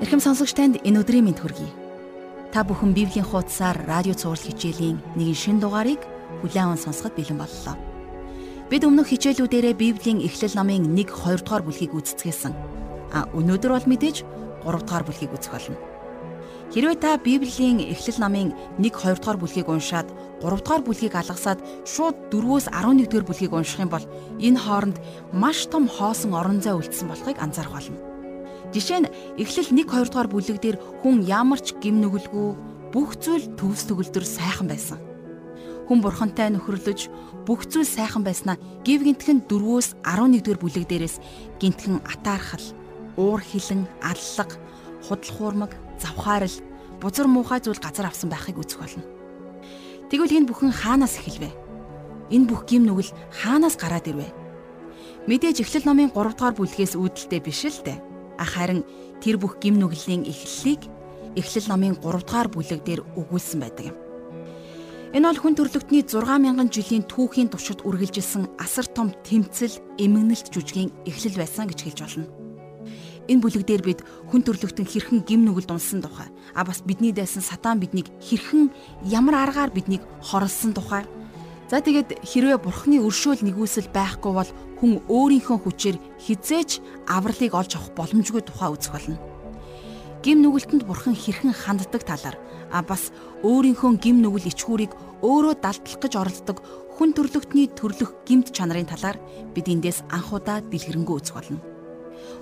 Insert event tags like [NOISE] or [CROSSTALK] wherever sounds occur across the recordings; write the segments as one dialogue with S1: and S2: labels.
S1: Эрхэм сонсогч танд энэ өдрийн мэнд хүргэе. Та бүхэн Библийн хуудасаар радио цаурал хичээлийн нэгэн шин дугаарыг хүлээн аван сонсоход бэлэн боллоо. Бид өмнөх хичээлүүдээрээ Библийн Эхлэл номын 1 2 дугаар бүлгийг үздэсгэлсэн. А өнөөдөр бол мэдээж 3 дугаар бүлгийг үзэх болно. Хэрвээ та Библийн Эхлэл номын 1 2 дугаар бүлгийг уншаад 3 дугаар бүлгийг алгасаад шууд 4-өөс 11 дугаар бүлгийг унших юм бол энэ хооронд маш том хоосон орон зай үлдсэн болохыг анзаарах болно. Жишээ нь Эхлэл 1 2 дугаар бүлэг дээр хүн ямар ч гим нүгэлгүй бүх зүйл төвс төгөлдөр сайхан байсан. Хүн бурхантай нөхөрлөж бүх зүйл сайхан байснаа гів гинтхэн 4-өөс 11 дугаар бүлэг дээрээс гинтхэн атаархал, уур хилэн, аллаг, худал хуурмаг, завхаарл, бузар муухай зүйл газар авсан байхыг үзэх болно. Тэгвэл энэ бүхэн хаанаас эхэлвэ? Энэ бүх гим нүгэл хаанаас гараад ирвэ? Мэдээж Эхлэл номын 3 дугаар бүлгээс үүдэлтэй биш л дээ Харин тэр бүх гим нүглийн эхлэлийг Эхлэл намын 3 дугаар бүлэг дээр өгүүлсэн байдаг юм. Энэ бол хүн төрөлхтний 60000 жилийн түүхийн туршид үргэлжилсэн асар том тэмцэл, эмгэнэлт жүжигийн эхлэл байсан гэж хэлж болно. Энэ бүлэг дээр бид хүн төрөлхтөн хэрхэн гим нүгэлд унсан тухай, а бас бидний дайсан сатан биднийг хэрхэн ямар аргаар биднийг хорлсон тухай За тэгээд хэрвээ бурхны өршөөл нэгүсэл байхгүй бол хүн өөрийнхөө хүчээр хизээч авралыг олж авах боломжгүй тухай үзэх болно. Гим нүгэлтэнд бурхан хэрхэн ханддаг талаар а бас өөрийнхөө гим нүгэл ичхүүрийг өөрөө далдлах гэж оролддог хүн төрлөختний төрлөх гимт чанарын талаар бид эндээс анхудаа дэлгэрэнгүй үзэх болно.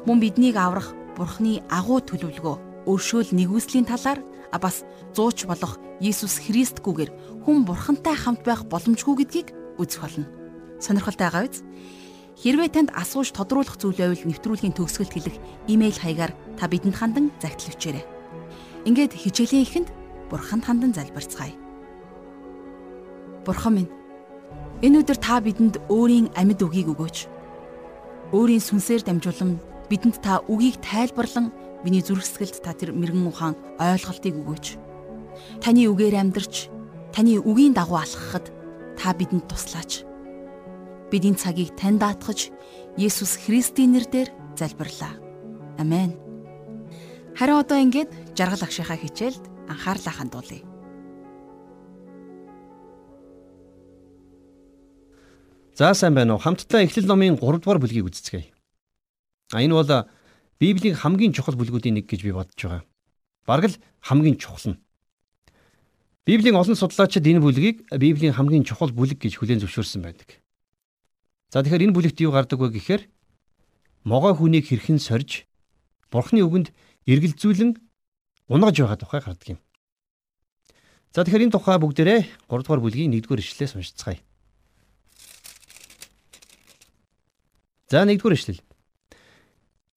S1: Мөн биднийг аврах бурхны агуу төлөвлөгөө өршөөл нэгүслийн талаар а бас зууч болох Иесус Христгүйгээр хүн бурхантай хамт байх боломжгүй гэдгийг үзэх болно. Сонирхолтой байгаа биз? Хэрвээ танд асууж тодруулах зүйл байвал нэвтрүүлгийн төгсгөлд хэлэх имэйл хаягаар та бидэнд хандан загтал өчээрэй. Ингээд хичээлийн эхэнд бурханд хандан залбирцгаая. Бурхан минь энэ өдөр та бидэнд өөрийн амьд үгийг өгөөч. Өөрийн сүнсээр дамжуулан бидэнд та үгийг тайлбарлан Миний зүрхсгэлд та тэр мэрэгэн ухаан ойлголтыг өгөөч. Таны үгээр амьдарч, таны үгийн дагуу алхахад та бидэнд туслаач. Бидний цагийг тань даатгаж, Есүс Христийн нэрээр залбирлаа. Амен. Харин одоо ингээд жаргал агшихаа хичээлд анхаарлаа хандуулъя.
S2: За сайн байна уу? Хамтдаа Эхлэл номын 3 дугаар бүлгийг үздэцгээе. А энэ бол Библийн хамгийн чухал бүлгүүдийн нэг гэж би бодож байгаа. Бараг л хамгийн чухал нь. Библийн олон судлаачид энэ бүлгийг Библийн хамгийн чухал бүлэг гэж хүлээн зөвшөөрсөн байдаг. За тэгэхээр энэ бүлэгт юу гардаг вэ гэхээр могой хүнийг хэрхэн сорж Бурхны үгэнд эргэлзүүлэн унгаж байгаа тухай гардаг юм. За тэгэхээр энэ тухай бүгдээрээ 3 дугаар бүлгийн 1-р ишлэлээс уншицгаая. За 1-р ишлэл.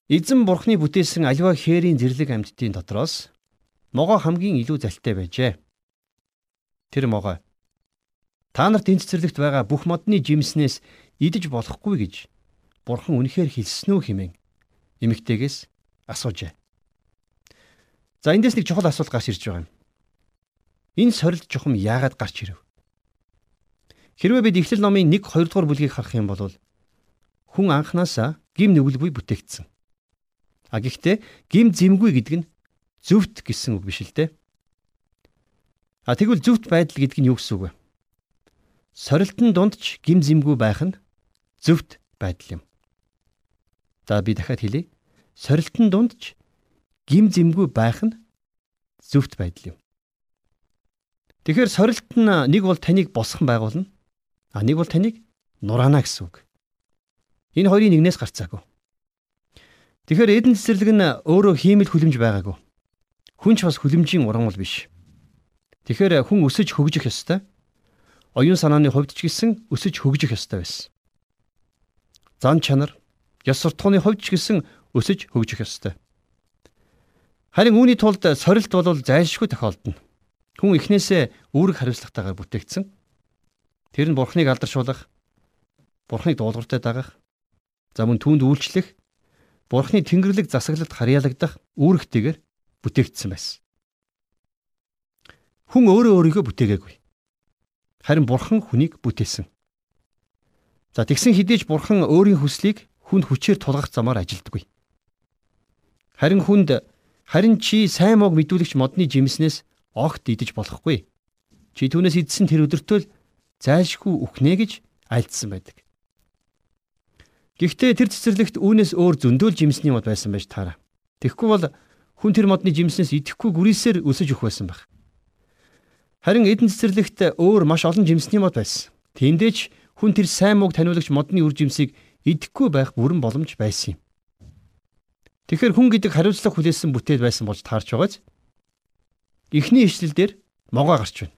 S2: Эзэн бурхны бүтээсэн аливаа хээрийн зэрлэг амьтдын дотроос могоо хамгийн илүү залтай байжээ. Тэр могоо та нарт энэ цэцэрлэгт байгаа бүх модны жимснээс идэж болохгүй гэж бурхан үнэхээр хэлсэн үү хэмээн эмэгтэйгээс асуужээ. За эндээс нэг чухал асуулт гарч ирж байгаа юм. Энэ сорилт чухам яагаад гарч ирэв? Хэрвээ бид Эхлэл номын 1 2 дугаар бүлгийг харах юм бол хүн анханасаа гим нүгэлгүй бүтээгдсэн. А гэхдээ гим зэмгүй гэдэг нь зөвхт гэсэн үг биш л дээ. А тэгвэл зөвхт байдал гэдэг нь юу гэсэн үг вэ? Сорилтын дунд ч гим зэмгүй байх нь зөвхт байдал юм. За би дахиад хэлье. Сорилтын дунд ч гим зэмгүй байх нь зөвхт байдал юм. Тэгэхээр сорилт нь нэг бол таныг босгон байгуулна. А нэг бол таныг нураана гэсэн үг. Энэ хоёрын нэгнээс гарцаагүй. Тэгэхээр эдэн цэцэрлэг нь өөрөө хиймэл хүлэмж байгаагүй. Хүн ч бас хүлэмжийн уран бол биш. Тэгэхээр хүн өсөж хөгжих ёстой. Оюун санааны хувьд ч гэсэн өсөж хөгжих ёстой байсан. Зан чанар, ёс суртахууны хувьд ч гэсэн өсөж хөгжих ёстой. Харин үүний тулд сорилт бол зайлшгүй тохиолдно. Хүн эхнээсээ үүрэг хариуцлагатайгаар бүтээгдсэн. Тэр нь бурхныг алдаршуулах, бурхныг дуулууртай дагах, за мөн түүнд үйлчлэх, Бурхны Тэнгэрлэг засаглалд харьяалагдах үүрэгтэйгээр бүтээгдсэн байсан. Хүн өөрөө өөрийгөө бүтээгээгүй. Харин Бурхан хүнийг бүтээсэн. За тэгсэн хэдийч Бурхан өөрийн хүслийг хүнд хүчээр тулгах замаар ажилддаг. Харин хүнд Харин чи сайн мог мэдүүлэгч модны жимснээс огт идэж болохгүй. Чи түүнээс идсэн тэр өдөртөө зайлшгүй үхнэ гэж альцсан байдаг. Гэхдээ тэр цэцэрлэгт үүнээс өөр зөндөл жимсний мод байсан байж таараа. Тэгэхгүй бол хүн тэр модны жимснээс идэхгүй гүрээсээр өсөж өх байсан байх. Харин эдэн цэцэрлэгт өөр маш олон жимсний мод байсан. Тэндээч хүн тэр сайн мууг таниулагч модны үр жимсийг идэхгүй байх бүрэн боломж байсан юм. Тэгэхээр хүн гэдэг хариуцлага хүлээсэн бүтээл байсан болж таарч байгааз эхний ишлэл дээр могоо гарч байна.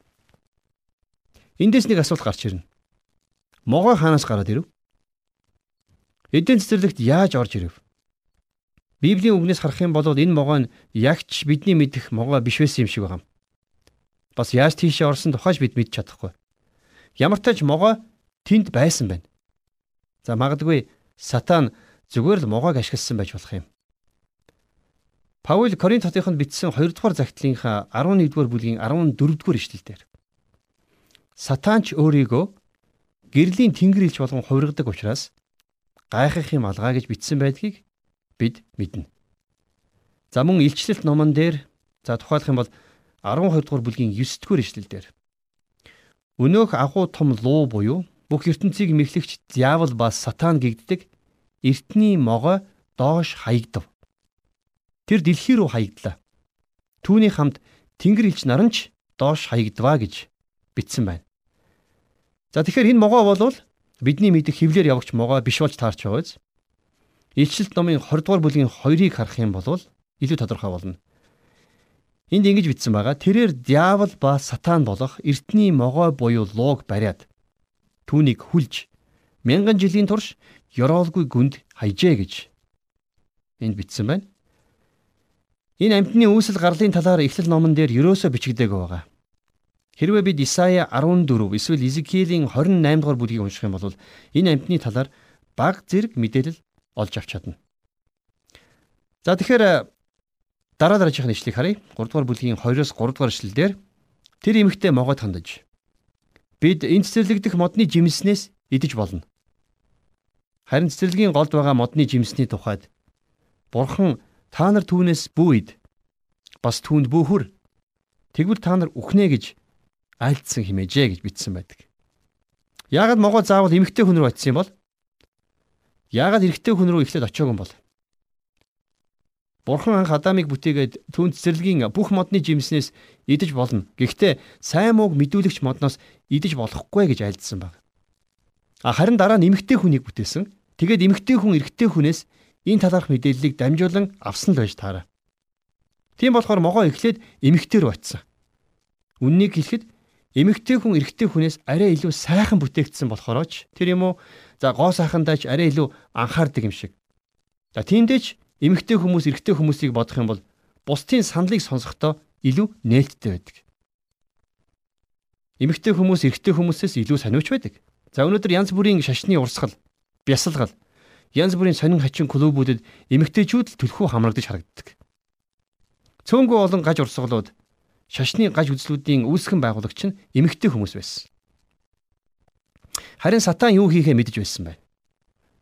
S2: Эндээс нэг асуулт гарч ирнэ. Могоо хаанаас гараад ирэв? Эдийн цэцэрлэгт яаж орж ирэв? Библийн үгнээс харах юм бол энэ могоо нь ягч бидний мэдэх могоо биш байсан юм шиг байна. Бас яаж тийшээ орсон тухайч бид мэдж чадахгүй. Ямар ч тач могоо тэнд байсан байна. За магадгүй сатан зүгээр л могоог ашигласан байж болох юм. Паул Коринт хотынд бичсэн 2 дугаар загтлынхаа 11 дугаар бүлгийн 14 дугаар ишлэлдэр Сатанч өөрийгөө гэрлийн тэнгэр илч болгон хувиргадаг учраас гайхах юм алгаа гэж бичсэн байдгийг бид мэднэ. За мөн илчлэлт номон дээр за тухайлах юм бол 12 дугаар бүлгийн 9 дугаар ишлэлдэр Өнөөх агуу том луу буюу бүх ертөнцийг мэхлэгч диавол ба сатан гэгддэг эртний могой доош хаягдав. Тэр дэлхий рүү хаягдлаа. Түүний хамт Тэнгэр элч наран ч доош хаягдваа гэж бичсэн байна. За тэгэхээр энэ могоо болвол бидний мэдих хевлэр явагч могоо биш болж таарч байгааз. Илчилт номын 20 дугаар бүлгийн 2-ыг харах юм бол илүү тодорхой болно. Энд ингэж бичсэн байгаа. Тэрээр диавол ба сатан болох эртний могоо буюу лууг бариад түүнийг хүлж мянган жилийн турш ёроолгүй гүнд хайжээ гэж энд бичсэн байна. Энэ амьтны үүсэл гарлын талаар эхлэл номон дээр ерөөсөө бичигдээг байгаа. Хэрвээ бид Исая 14 эсвэл Изекиэлийн 28 дугаар бүлгийг унших юм бол энэ амьтны талаар баг зэрэг мэдээлэл олж авч чадна. За тэгэхээр дараа дараагийн ишлэгийг харъя. 3 дугаар бүлгийн 2-оос 3 дугаар ишлэлдэр тэр эмэгтэй могоод хандаж бид энэ цэцэрлэгдэх модны жимснээс идэж болно. Харин цэцэрлэгийн голд байгаа модны жимсний тухайд Бурхан та нар түүнээс бүүид бас түүнд бүүхүр тэгвэл та нар үхнэ гэж айлдсан химээжээ гэж бичсэн байдаг. Яагаад могоо заавал эмэгтэй хүн рүү очисон юм бол? Яагаад эрэгтэй хүн рүү эхлээд очиог юм бол? Бурхан анх Адамыг бүтээгээд түүн цэцэрлэгийн бүх модны жимснээс идэж болно. Гэхдээ сайн мууг мэдүүлэгч модноос идэж болохгүй гэж айлдсан баг. А харин дараа нь эмэгтэй хүнийг бүтээсэн. Тэгээд эмэгтэй хүн эрэгтэй хүнээс энэ талаарх мэдээллийг дамжуулан авсан л байж таараа. Тийм болохоор могоо эхлээд эмэгтэй рүү очисон. Үннийг хэлэхэд эмэгтэй хүн эрэгтэй хүнээс арай илүү сайхан бүтээгдсэн болохоор ч тэр юм уу за гоо сайхандаач арай илүү анхаардаг юм шиг. За тиймдээч эмэгтэй хүмүүс эрэгтэй хүмүүсийг бодох юм бол бусдын саналыг сонсохдоо илүү нээлттэй байдаг. Эмэгтэй хүмүүс эрэгтэй хүмүүсээс илүү сониуч байдаг. За өнөөдөр янз бүрийн шашны урсгал, бясалгал, янз бүрийн сонин хачин клубүүдэд эмэгтэйчүүд л төлхөө хамрагдаж харагддаг. Цөөнгөө олон гаж урсгалууд шашны гаж үзлүүдийн үүсгэн байгуулагч нь эмэгтэй хүмүүс байсан. Харин сатан юу хийхээ мэдэж байсан байна.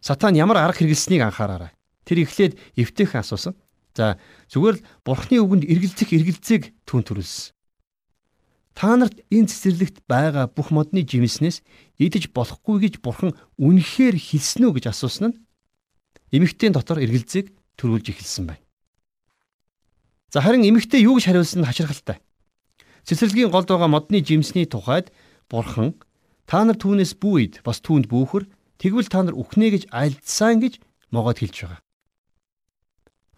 S2: Сатан ямар арга хэрэглэснийг анхаараарай. Тэр эхлээд эвтэйхэн асуусан. За зүгээр л бурхны үгэнд эргэлзэх эргэлзээг түн төрүүлсэн. Та нарт энэ цэцэрлэгт байгаа бүх модны жимснээс идэж болохгүй гэж бурхан үнэхээр хэлсэн үү гэж асуусан нь эмэгтэйн дотор эргэлзээг төрүүлж эхэлсэн байна. За харин эмэгтэй юу гэж хариулсан нь хачирхалтай. Цэцэрлэгийн голд байгаа модны жимсний тухайд Бурхан та нар түүнээс бүүид бас түүнд бүүхэр тэгвэл та нар үхнэ гэж альдсан гэж могоод хэлж байгаа.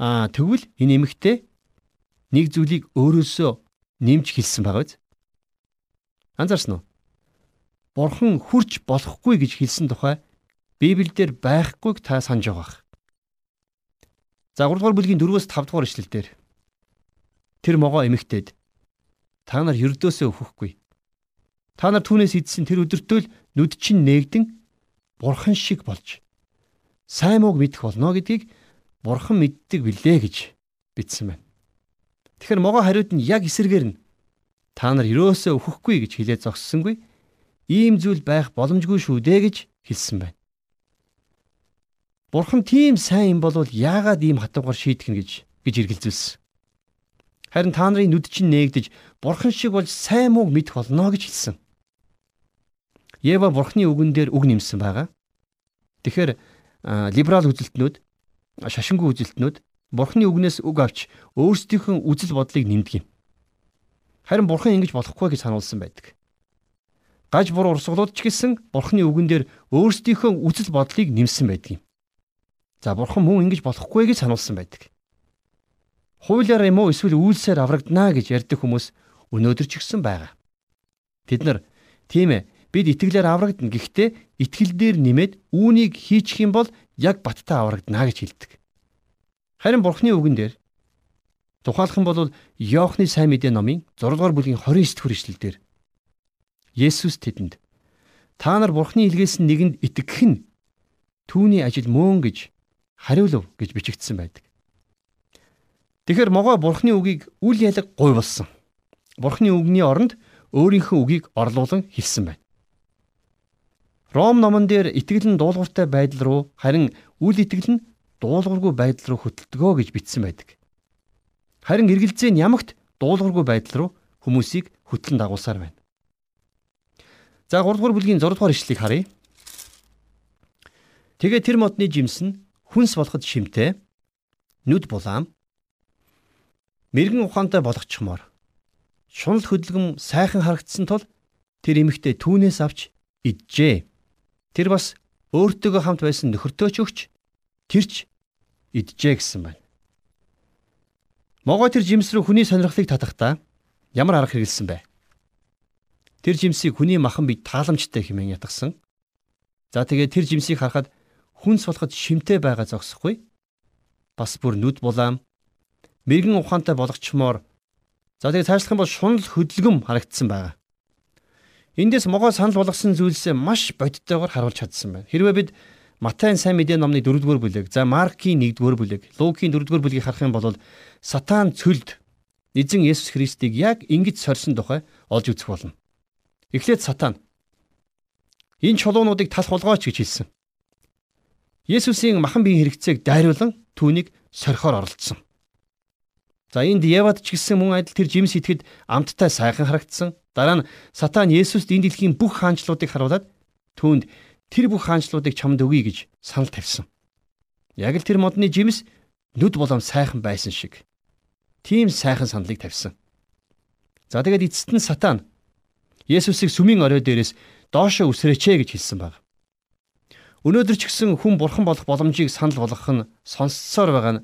S2: Аа тэгвэл энэ эмэгтэй нэг зүйлийг өөрөөсөө нэмж хэлсэн байгаа биз? Анзаарсан уу? Бурхан хүрч болохгүй гэж хэлсэн тухай Библиэлд байхгүйг та санаж байгаа. За 3 дугаар бүлгийн 4-өөс 5 дугаар ишлэлдэр тэр могоо эмэгтэйд Та нар ердөөсөө өхөхгүй. Та нар түүнээс идсэн тэр өдөртөө л нүд чинь нээгдэн бурхан шиг болж сайн мууг мэдэх болно гэдгийг бурхан мэддэг билээ гэж бичсэн байна. Тэгэхээр могоо хариуд нь яг эсэргээр нь та нар ерөөсөө өхөхгүй гэж хэлээд зогссонгүй. Ийм зүйл байх боломжгүй шүү дээ гэж хэлсэн байна. Бурхан тийм сайн юм болвол яагаад ийм хатуугаар шийдэх нь гэж гэж эргэлзүүлсэн. Харин та нарын нүд чинь нээгдэж бурхан шиг болж сайн мууг мэдэх болно гэж хэлсэн. Ева бурхны үгэн дээр үг нэмсэн байгаа. Тэгэхээр либерал үзэлтнүүд, шашингүй үзэлтнүүд бурхны үгнээс үг авч өөрсдийнхөө үзэл бодлыг нэмдэг юм. Харин бурхан ингэж болохгүй гэж сануулсан байдаг. Гаж буруу урсгалууд ч гэсэн бурхны үгэн дээр өөрсдийнхөө үзэл бодлыг нэмсэн байдаг юм. За бурхан мөн ингэж болохгүй гэж сануулсан байдаг хуулиар юм уу эсвэл үйлсээр аврагдана гэж ярьдаг хүмүүс өнөөдөр ч гэсэн байгаа. Тэд нар тийм ээ бид итгэлээр аврагдана гэхдээ итгэл дээр нэмээд үүнийг хийчих юм бол яг баттай аврагдана гэж хэлдэг. Харин Бурхны үгэн дээр тухайлах юм бол Иохны сайн мэдээ номын 6 дугаар бүлгийн 29 дэх эшлэлдэр Есүс тэдэнд та нар Бурхны илгээс нэгэнд итгэх нь түүний ажил мөн гэж хариулв гэж бичигдсэн байдаг. Тэгэхээр могоо бурхны үгийг үл ялга гуй болсон. Бурхны үгний оронд өөрийнхөө үгийг орлуулан хэлсэн байна. Ром номон дээр итгэл нь дуулууртай байдал руу харин үл итгэл нь дуулуургүй байдал руу хөтөлдгөө гэж бичсэн байдаг. Харин эргэлзээ нь ямагт дуулуургүй байдал руу хүмүүсийг хөтлөн дагуулсаар байна. За 3 дугаар бүлгийн 6 дугаар ишлэгийг харъя. Тэгээ тэр модны жимс нь хүнс болоход шимтэй нүд булаам мэрэгэн ухаантай болгочихмоор шунал хөдөлгөм сайхан харагдсан тул тэр эмэгтэй түүнээс авч иджээ. Тэр бас өөртөөгөө хамт байсан нөхөртөө ч өгч тэрч иджээ гэсэн байна. Могой тэр жимс рүү хүний сонирхлыг татахдаа ямар арга хэрэгэлсэн бэ? Тэр жимсийг хүний махан бие тааламжтай хэмээн ятгсан. За тэгээд тэр жимсийг харахад хүнс болоход шимтэй байгаа зогсохгүй. Бас бүр нүд булаам мэрэгэн ухаантай болгочмоор за тэгээ цаашлах юм бол шунал хөдөлгөм харагдсан байгаа. Эндээс могоо санал болгосон зүйлсээ маш бодиттойгоор харуулж чадсан байна. Хэрвээ бид Матайн сайн мэдээ номны 4-р бүлэг, за Маркийн 1-р бүлэг, Лукийн 4-р бүлгийг харах юм бол сатан цөлд эзэн Есүс Христийг яг ингэж сорьсон тухай олж үзэх болно. Эхлээд сатан энэ чулуунуудыг тал хулгаач гэж хэлсэн. Есүсийн махан биеийн хэрэгцээг дайруулан түүнийг сорхоор оролцсон. За энд Евад ч гэсэн мөн адил тэр жимс итгэд амттай сайхан харагдсан. Дараа нь сатан Есүст энэ дэлхийн бүх хаанчлуудыг харуулад түүнд тэр бүх хаанчлуудыг чамд өгье гэж санал тавьсан. Яг л тэр модны жимс нүд болом сайхан байсан шиг. Тийм сайхан саналыг тавьсан. За тэгээд эцэст нь сатан Есүсийг сүмийн орой дээрээс доошо үсрээчээ гэж хэлсэн баг. Өнөөдөр ч гэсэн хүн бурхан болох боломжийг санал болгох нь сонссоор байгаа нь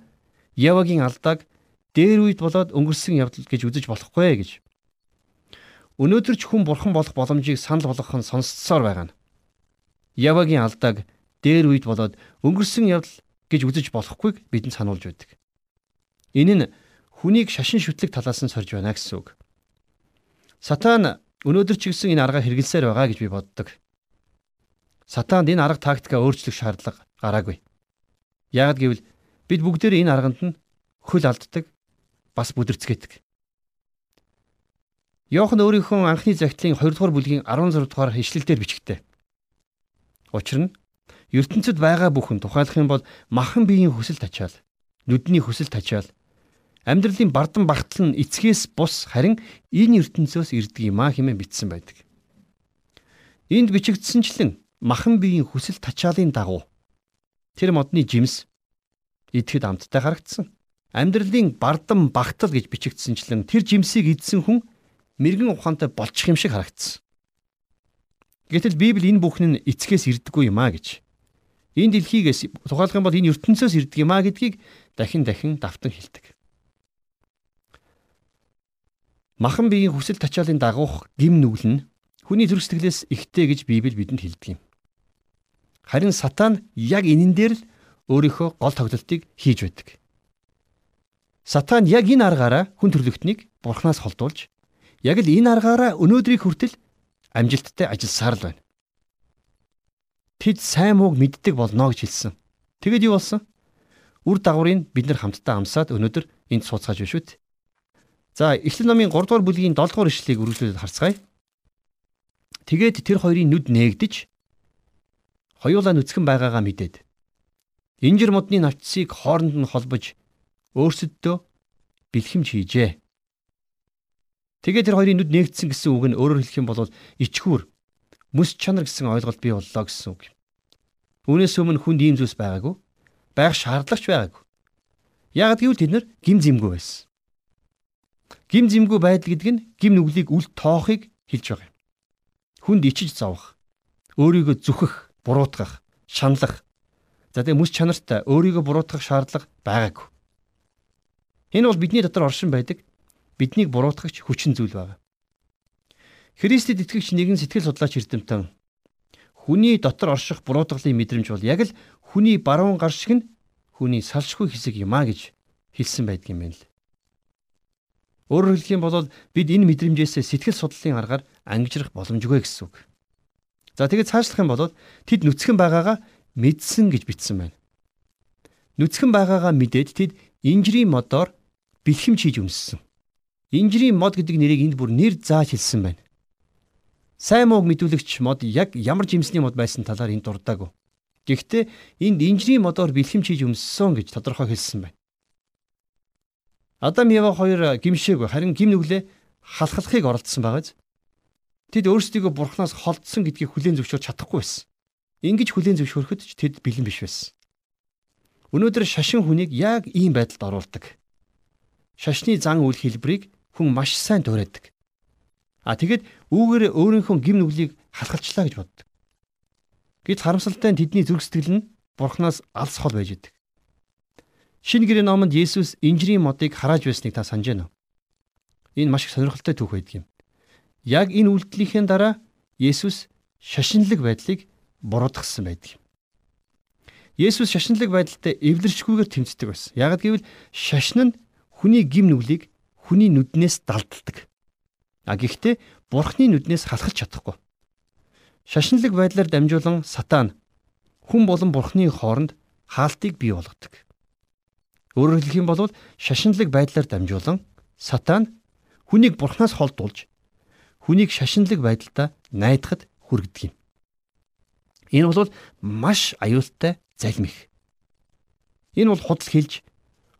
S2: Явагийн алдааг дээр үед болоод өнгөрсөн явдал гэж үзэж болохгүй гэж. Өнөөдөр ч хүн бурхан болох боломжийг санал болгох нь сонсцсоор байгаа нь. Явагийн алдааг дээр үед болоод өнгөрсөн явдал гэж үзэж болохгүйг бидэнд сануулж байдаг. Энэ нь хүнийг шашин шүтлэг талаас нь сорж байна гэсэн үг. Сатан өнөөдөр ч гэсэн энэ аргаар хэрэгэлсээр байгаа гэж би боддог. Сатанд энэ арга тактика өөрчлөх шаардлага гараагүй. Яг гэвэл бид бүгдээр энэ арганд нь хөл алддаг, бас бүдэрцгээдэг. Йохан өөрийнхөө анхны загтлын 2 дугаар бүлгийн 16 дугаар ишлэлдэр бичгтээ. Учир нь ертөнцид байгаа бүхэн тухайлах юм бол махан биеийн хүсэл тачаал, нүдний хүсэл тачаал, амьдралын бардан багтал нь эцгээс бус харин энэ ертөнцөөс ирдэг юм а хэмээн бичсэн байдаг. Энд бичигдсэнчлэн махан биеийн хүсэл тачаалын дагуу тэр модны жимс идэхэд амттай харагдсан. Амьдралын бардам багтал гэж бичигдсэнчлэн тэр жимсийг идсэн хүн мэрэгэн ухаантай болчих юм шиг харагдсан. Гэтэл Библи энэ бүхэн нь эцгээс ирдэггүй юм а гэж. Энэ дэлхийгээс тухайлах юм бол энэ ертөнцөөс ирдэг юм а гэдгийг дахин дахин давтан хэлдэг. Махан биеийн хүсэл тачаалын дагуух гим нүгэл нь хүний зүрх сэтгэлээс ихтэй гэж Библи бидэнд хэлдэг юм. Харин сатан яг энэн дээр л өөрийнхөө гол тоглолтыг хийж байдаг. Сатан яг энэ аргаараа хүн төрлөختнийг бурхнаас холдуулж яг л энэ аргаараа өнөөдрийг хүртэл амжилттай ажилласаар л байна. Тэд сайн мууг мэддэг болно гэж хэлсэн. Тэгэд юу болсон? Үр дагаврыг бид нар хамтдаа амсаад өнөөдөр энд сууцгааж байна шүү дээ. За, Эхлэл номын 3 дугаар бүлгийн 7 дугаар ишлэлийг үргэлжлүүлээд харцгаая. Тэгээд тэр хоёрын нүд нээгдэж хоёулаа нүцгэн байгаагаа мэдээд инжир модны навчсыг хооронд нь холбож өөрсөддөө бэлхэмж хийжээ. Тэгээд тэр хоёрын нүд нээгдсэн гэсэн үг нь өөрөөр хэлэх юм бол ичгүүр мэс чанар гэсэн ойлголт бий боллоо гэсэн үг. Үүнээс өмнө хүнд ийм зүйлс байгаагүй. Байх шаардлагач байгаагүй. Яг гэвэл тэд нар гим зэмгүй байсан. Гим зэмгүй байдал гэдэг нь гим нүглийг үл тоохыг хэлж байгаа юм. Хүнд ичиж зовох, өөрийгөө зүхэх, буруутгах, шаналлах. За тэгээ мэс чанартай өөрийгөө буруутгах шаардлага байгаагүй. Энэ бол бидний дотор оршин байдаг биднийг буруутгагч хүчин зүйл байна. Христэд итгэгч нэгэн сэтгэл судлаач эрдэмтэн хүний дотор орших буруутгалын мэдрэмж бол яг л хүний баруун гар шиг нь хүний салшгүй хэсэг юм а гэж хэлсэн байдаг юм байна л. Өөрөөр хэлэх юм бол бид энэ мэдрэмжээс сэтгэл судлалын аргаар ангижрах боломжгүй гэсэн үг. За тэгээд цаашлах юм бол тэд нүцгэн байгаагаа мэдсэн гэж бичсэн байна. Нүцгэн байгаагаа мэдээд тэд инжирийн модоор бэлхэмж хийж үнссэн. Инжирийн мод гэдэг нэрийг энд бүр нэр зааж хэлсэн байна. Сайн мууг мэдүүлэгч мод яг ямар жимсний мод байсан талаар энд дурдаагүй. Гэхдээ энд инжирийн модоор бэлхэмж хийж өмссөн гэж тодорхой хэлсэн байна. Адам Ева хоёр гимшээгүй харин гим нүглээ халахлахыг оролдсон байгааз. Тэд өөрсдийгөө бурхнаас холдсон гэдгийг хүлээн зөвшөөрч чадахгүй байсан. Ингиж хүлээн зөвшөөрөхөд ч тэд бэлэн биш байсан. Өнөөдөр шашин хүнийг яг ийм байдалд оруулдаг. Шашны зан үйл хэлбэрийг хүн маш сайн дуурайдаг. А тэгэд үүгээр өөрийнхөө гим нүглийг халахалчлаа гэж боддог. Гэвч харамсалтай нь тэдний зүрх сэтгэл нь бурхнаас алс хол байж идэг. Шинэ гэрээ номонд Есүс инжирийн модыг харааж байсныг та санаж байна уу? Энэ маш их сонирхолтой түүх байдаг юм. Яг энэ үйлдэлийнхээ дараа Есүс шашинлаг байдлыг буруудгсан байдаг юм. Есүс шашинлаг байдалтай эвлэрчгүйгээр тэмцдэг байсан. Яг гэвэл шашин нь хүний гим нүглийг хүний нүднээс далдалдаг. А гэхдээ бурхны нүднээс халахж чадахгүй. Шашинлаг байдлаар дамжуулан сатан хүн болон бурхны хооронд хаалтыг бий болгодог. Өөрөөр хэлэх юм бол шашинлаг байдлаар дамжуулан сатан хүнийг бурхнаас холдуулж хүнийг шашинлаг байдалтай найдахад хүргэдэг юм. Энэ бол маш аюултай залмих. Энэ бол худал хэлж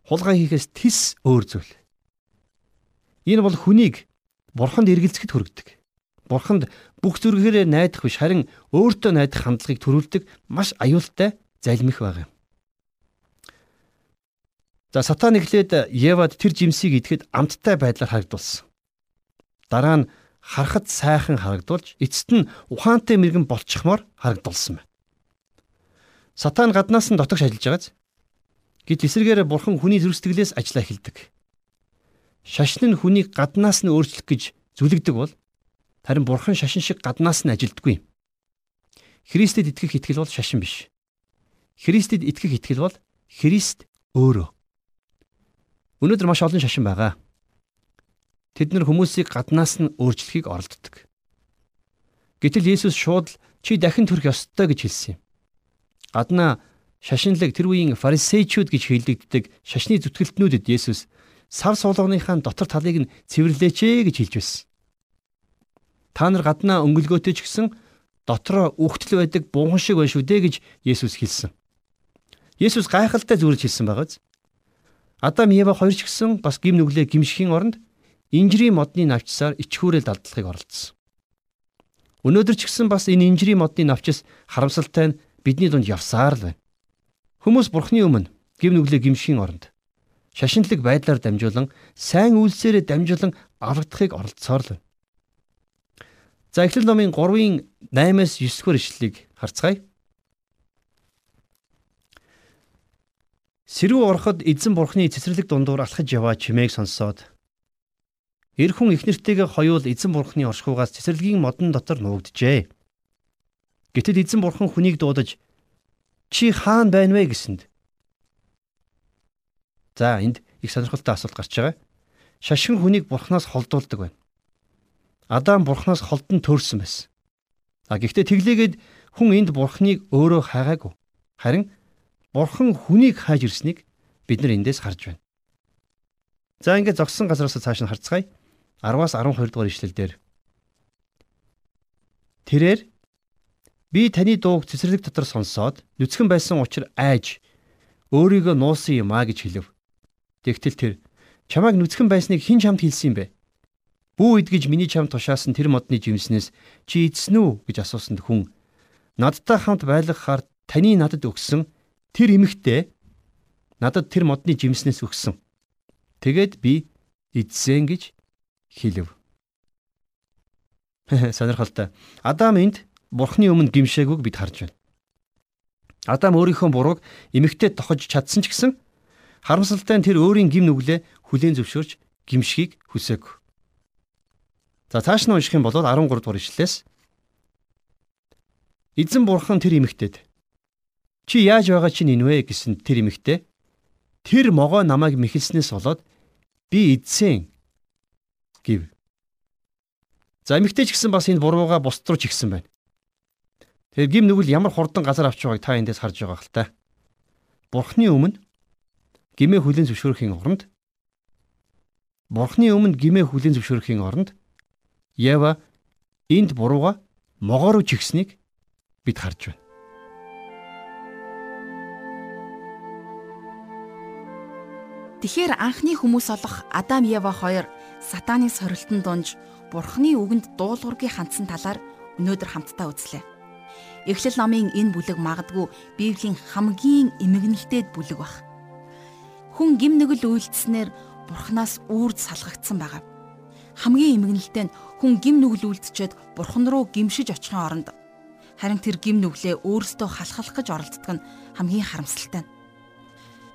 S2: хулгай хийхээс тис өөр зүйл. Энэ бол хүнийг бурханд эргэлзэхэд хүргэдэг. Бурханд бүх зүрхээрээ найдах биш харин өөртөө найдах хандлагыг төрүүлдэг маш аюултай залмих юм. За сатан эхлээд Евад тэр жимсийг идэхэд амттай байдлаар харагдулсан. Дараа нь харахад сайхан харагдулж эцэст нь ухаантай мэрэгэн болчихмоор харагдулсан байна. Сатан гаднаас нь дотогш ажиллаж байгааз гэт эсэргээр бурхан хүний зүрх сэтгэлээс ажиллаа эхэлдэг. Шашин нь хүнийг гаднаас нь өөрчлөх гэж зүлэгдэг бол харин бурхан шашин шиг гаднаас нь ажилддаггүй. Христэд итгэх итгэл бол шашин биш. Христэд итгэх итгэл бол Христ өөрөө. Өнөөдөр маш олон шашин байгаа. Тэд нар хүмүүсийг гаднаас нь өөрчлөхийг оролддог. Гэтэл Есүс шууд чи дахин төрөх ёстой гэж хэлсэн юм. Гаднаа шашинлаг тэр үеийн фарисеучуд гэж хэлэгддэг шашны зүтгэлтнүүдэд Есүс сав суулганыхаа дотор талыг нь цэвэрлээч гэж хэлж байсан. Та нар гаднаа өнгөлгөөтэй ч гэсэн дотроо үхтэл байдаг буухан шиг байна шүү дээ гэж Есүс хэлсэн. Есүс гайхалтай зүрж хэлсэн байгааз Адам Ева хоёр ч гэсэн бас гим нүглээ гимшихийн оронд инжирийн модны навчсаар ичхүүрэл далдлахыг оролдсон. Өнөөдөр ч гэсэн бас энэ инжирийн модны навчис харамсалтай нь бидний дунд явсаар л байна. Хүмүүс бурхны өмнө гим нүглээ гимшихийн оронд шашинлаг байдлаар дамжуулан сайн үйлсээрээ дамжуулан аврагдахыг оролцсоор л байна. За Эхлэл номын 3-ын 8-аас 9-р ишлэлийг харцгаая. Сэрүү ороход эзэн бурхны цэцэрлэг дундуур алхаж яваа чимээг сонсоод эр хүн их нэртэйгээ хоёул эзэн бурхны оршихугаас цэцэрлэгийн модон дотор нуугджээ. Гэтэл эзэн бурхан хүнийг дуудаж чи хаан байна вэ гэсэнд. За энд их сонирхолтой асуулт гарч байгаа. Шашин хүнийг бурхнаас холдуулдаг байна. Адам бурхнаас холдон төрсэн байсан. А гэхдээ тэглээгээд хүн энд бурхныг өөрөө хайгаагүй. Харин Бурхан хүнийг хайж ирснийг бид нар эндээс харж байна. За ингээд зогссон газараас цааш нь харцгаая. 10-аас 12 дугаар ишлэл дээр. Тэрээр би таны дууг цэцэрлэг дотор сонсоод нүцгэн байсан учраас айж өөрийгөө нуусан юм а гэж хэлв. Тэгтэл тэр чамайг нүцгэн байсныг хэн чамд хэлсэн юм бэ? Бүү идгэж миний чам тушаасан тэр модны жимснээс чи идсэн үү гэж асуусанд хүн надтай хамт байлгахаар таны надад өгсөн тэр эмэгтэй надад тэр модны жимснээс өгсөн. Тэгээд би идсэн гэж хэлв. [LAUGHS] Сонирхолтой. Адам энд бурхны өмнө гимшээгүйг бид харж байна. Адам өөрийнхөө бурууг эмэгтэй тохож чадсан ч гэсэн харамсалтай нь тэр өөрийн гим нүглээ хүлээн зөвшөөрч гимшгийг хүсээгүй. За цааш нь унших юм бол 13 дугаар ишлэлээс Эзэн бурхан тэр эмэгтэйд чи яаж байгаа чинь инвэ гэсэн тэр эмэгтэй тэр могоо намайг мэхэлснээс болоод би эдсэн гэв. За эмэгтэй ч гэсэн бас энэ бурууга бусд руу ч ихсэн байна. Тэгэхээр гим нүгэл ямар хурдан газар авч байгааг та эндээс харж байгаа хэл та. Бурхны өмнө гимээ хүлэн зөвшөөрөхийн оронд Бурхны өмнө гимээ хүлэн зөвшөөрөхийн оронд Ева энд бурууга могоор чигснийг бид харж байна.
S1: Тэгэхээр анхны хүмүүс олох Адам Ева хоёр сатааны сорилтон дунж Бурхны үгэнд дуулуургийн хандсан талаар өнөөдөр хамтдаа үзлээ. Эхлэл номын энэ бүлэг магадгүй Библийн хамгийн эмгэнэлтэд бүлэг баг. Хүн гим нэгэл үйлдэснээр Бурханаас үрд салгагдсан байгаа хамгийн эмгэнэлтэй нь хүн гим нүгэл үлдчихэд бурхан руу гимшиж очихын оронд харин тэр гим нүглээ өөрөөсөө халахлах гэж оролддог нь хамгийн харамсалтай.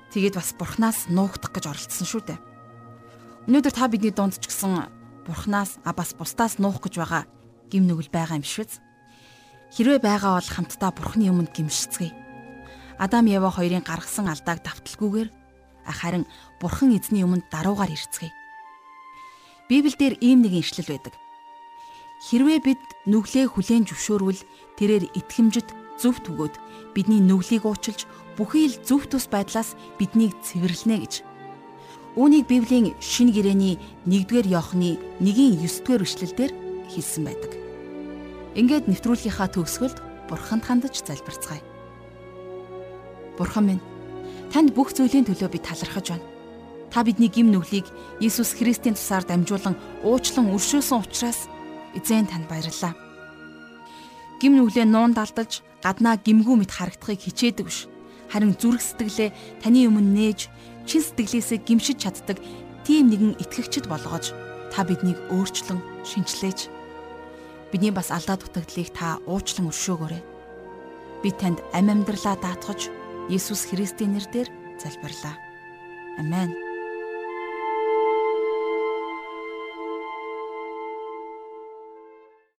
S1: Тэгээд бас бурхнаас нуугдах гэж оролдсон шүү дээ. Өнөөдөр та бидний дунд ч гэсэн бурхнаас а бас бусдаас нуух гэж байгаа гим нүгэл байгаа юм үү? Хэрвээ байгаа бол хамтдаа бурхны өмнө гимшицгээе. Адам Ева хоёрын гаргасан алдааг давталгүйгээр харин бурхан эзний өмнө даруугаар ирцгээе. Библиэлд ийм нэг ишлэл байдаг. Хэрвээ бид нүглээ хүлээн зөвшөөрвөл тэрээр итгэмжит зөв түгөөд бидний нүглийг уучилж бүхий л зөв тус байдлаас биднийг цэвэрлэнэ гэж. Үүнийг Библийн шин гэрэний 1-р Иохны 1-9-р эшлэлдэр хэлсэн байдаг. Ингээд нэвтрүүлгийнхаа төгсгөлд Бурханд хандаж залбирцгаая. Бурхан минь, танд бүх зүйлийн төлөө би талархаж байна Та бидний гим нүглийг Иесус Христийн тусаар дамжуулан уучлан өршөөсөн учраас эзэн танд баярлалаа. Гим нүглээ нуун далдалж гаднаа гимгүү мэт харагдахыг хичээдэг биш. Харин зүрх сэтгэлээ таны өмнө нээж чин сэтгэлээсээ гимшиж чаддаг тийм нэгэн итгэгчд болгож та биднийг өөрчлөн шинчлээж бидний бас алдаа дутагдлыг та уучлан өршөөгөөрэй. Би танд амь амьдралаа даатгаж Иесус Христийн нэрээр залбирлаа. Амен.